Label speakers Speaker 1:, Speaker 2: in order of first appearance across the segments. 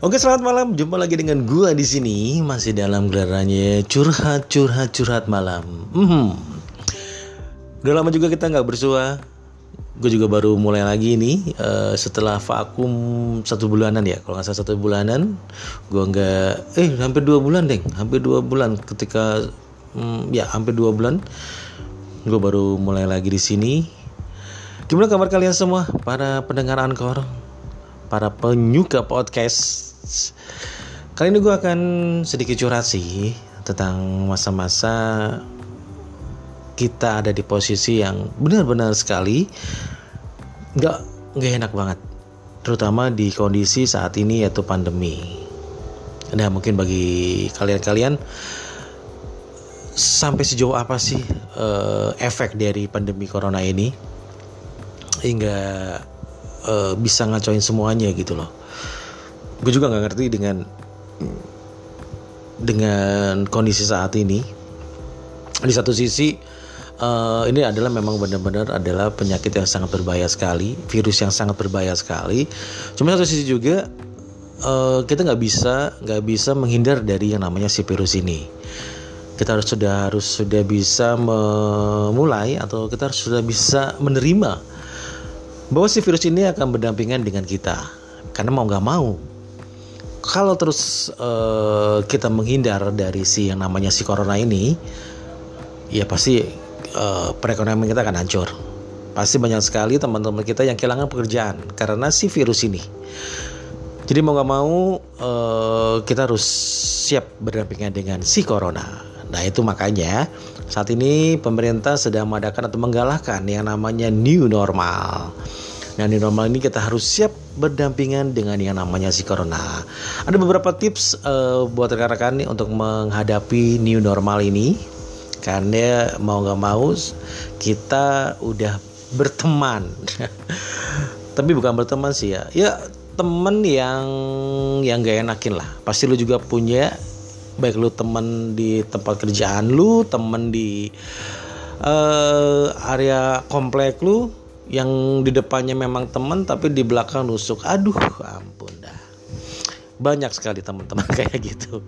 Speaker 1: Oke selamat malam, jumpa lagi dengan gua di sini masih dalam gelarannya curhat curhat curhat malam. Hmm. Udah lama juga kita nggak bersua. Gue juga baru mulai lagi nih uh, setelah vakum satu bulanan ya, kalau nggak salah satu bulanan. Gue nggak, eh hampir dua bulan deh, hampir dua bulan ketika hmm, ya hampir dua bulan. Gue baru mulai lagi di sini. Gimana kabar kalian semua para pendengar Anchor? para penyuka podcast Kali ini gue akan sedikit curhat sih tentang masa-masa kita ada di posisi yang benar-benar sekali nggak nggak enak banget, terutama di kondisi saat ini yaitu pandemi. Nah mungkin bagi kalian-kalian sampai sejauh apa sih uh, efek dari pandemi corona ini? Hingga uh, bisa ngacoin semuanya gitu loh gue juga nggak ngerti dengan dengan kondisi saat ini. Di satu sisi uh, ini adalah memang benar-benar adalah penyakit yang sangat berbahaya sekali virus yang sangat berbahaya sekali. Cuma satu sisi juga uh, kita nggak bisa nggak bisa menghindar dari yang namanya si virus ini. Kita harus sudah harus sudah bisa memulai atau kita harus sudah bisa menerima bahwa si virus ini akan berdampingan dengan kita. Karena mau nggak mau kalau terus uh, kita menghindar dari si yang namanya si corona ini, ya pasti uh, perekonomian kita akan hancur. Pasti banyak sekali teman-teman kita yang kehilangan pekerjaan karena si virus ini. Jadi mau nggak mau uh, kita harus siap berdampingan dengan si corona. Nah itu makanya saat ini pemerintah sedang mengadakan atau menggalakkan yang namanya new normal. Nah new normal ini kita harus siap berdampingan dengan yang namanya si corona. Ada beberapa tips uh, buat rekan-rekan nih untuk menghadapi new normal ini. Karena mau nggak mau kita udah berteman. Tapi bukan berteman sih ya. Ya temen yang yang gak enakin lah. Pasti lu juga punya baik lu temen di tempat kerjaan lu, temen di uh, area komplek lu, yang di depannya memang teman tapi di belakang nusuk. Aduh ampun dah. Banyak sekali teman-teman kayak gitu.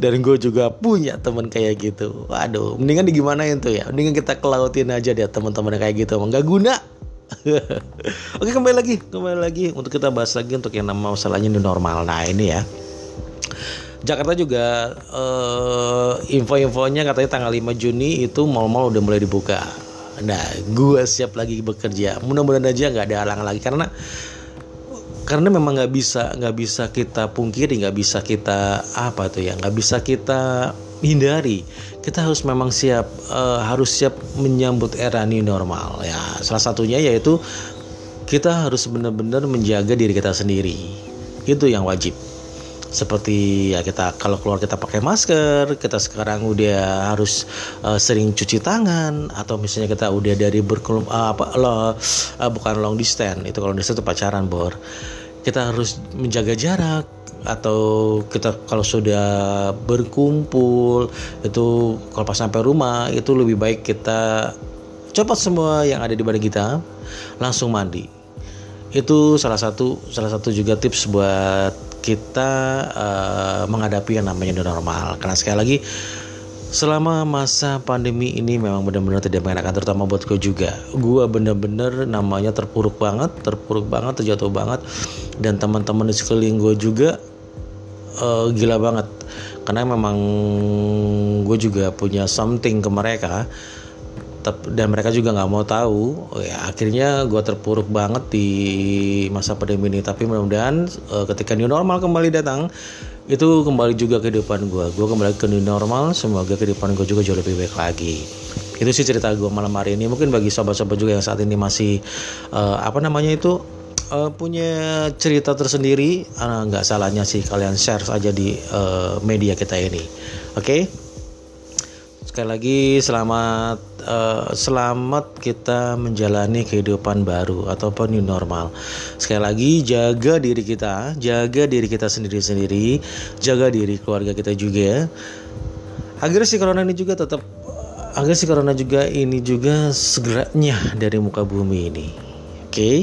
Speaker 1: Dan gue juga punya teman kayak gitu. Waduh mendingan di gimana itu ya? Mendingan kita kelautin aja deh teman-teman kayak gitu. Nggak guna. Oke kembali lagi. Kembali lagi untuk kita bahas lagi untuk yang nama masalahnya new normal. Nah ini ya. Jakarta juga uh, info-infonya katanya tanggal 5 Juni itu mal-mal udah mulai dibuka Nah, gue siap lagi bekerja. Mudah-mudahan aja nggak ada halang lagi karena karena memang nggak bisa nggak bisa kita pungkiri, nggak bisa kita apa tuh ya, nggak bisa kita hindari. Kita harus memang siap uh, harus siap menyambut era new normal ya. Salah satunya yaitu kita harus benar-benar menjaga diri kita sendiri. Itu yang wajib seperti ya kita kalau keluar kita pakai masker kita sekarang udah harus uh, sering cuci tangan atau misalnya kita udah dari berkelum uh, apa lo uh, bukan long distance itu kalau distance itu pacaran bor. Kita harus menjaga jarak atau kita kalau sudah berkumpul itu kalau pas sampai rumah itu lebih baik kita cepat semua yang ada di badan kita langsung mandi. Itu salah satu salah satu juga tips buat kita uh, menghadapi yang namanya new normal. Karena sekali lagi selama masa pandemi ini memang benar-benar tidak mengenakan terutama buat gue juga. Gue bener-bener namanya terpuruk banget terpuruk banget terjatuh banget. Dan teman-teman di sekeliling gue juga uh, gila banget. Karena memang gue juga punya something ke mereka dan mereka juga nggak mau tahu. Ya akhirnya gue terpuruk banget di masa pandemi ini. Tapi mudah-mudahan uh, ketika new normal kembali datang itu kembali juga kehidupan gue gue kembali ke new normal semoga kehidupan gue juga jauh lebih baik lagi. Itu sih cerita gue malam hari ini. Mungkin bagi sobat-sobat juga yang saat ini masih uh, apa namanya itu uh, punya cerita tersendiri nggak uh, salahnya sih kalian share aja di uh, media kita ini. Oke? okay? Sekali lagi selamat uh, selamat kita menjalani kehidupan baru ataupun new normal. Sekali lagi jaga diri kita, jaga diri kita sendiri-sendiri, jaga diri keluarga kita juga. Agar si corona ini juga tetap agar si corona juga ini juga segeranya dari muka bumi ini. Oke. Okay?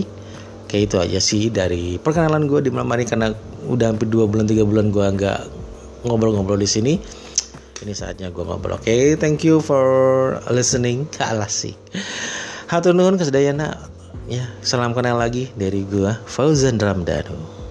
Speaker 1: Oke itu aja sih dari perkenalan gue di malam hari karena udah hampir dua bulan tiga bulan gue nggak ngobrol-ngobrol di sini. Ini saatnya gue ngobrol. Oke, okay, thank you for listening. Alas sih. Hatunun kesedayana. Ya, salam kenal lagi dari gue Fauzan Ramdhanu.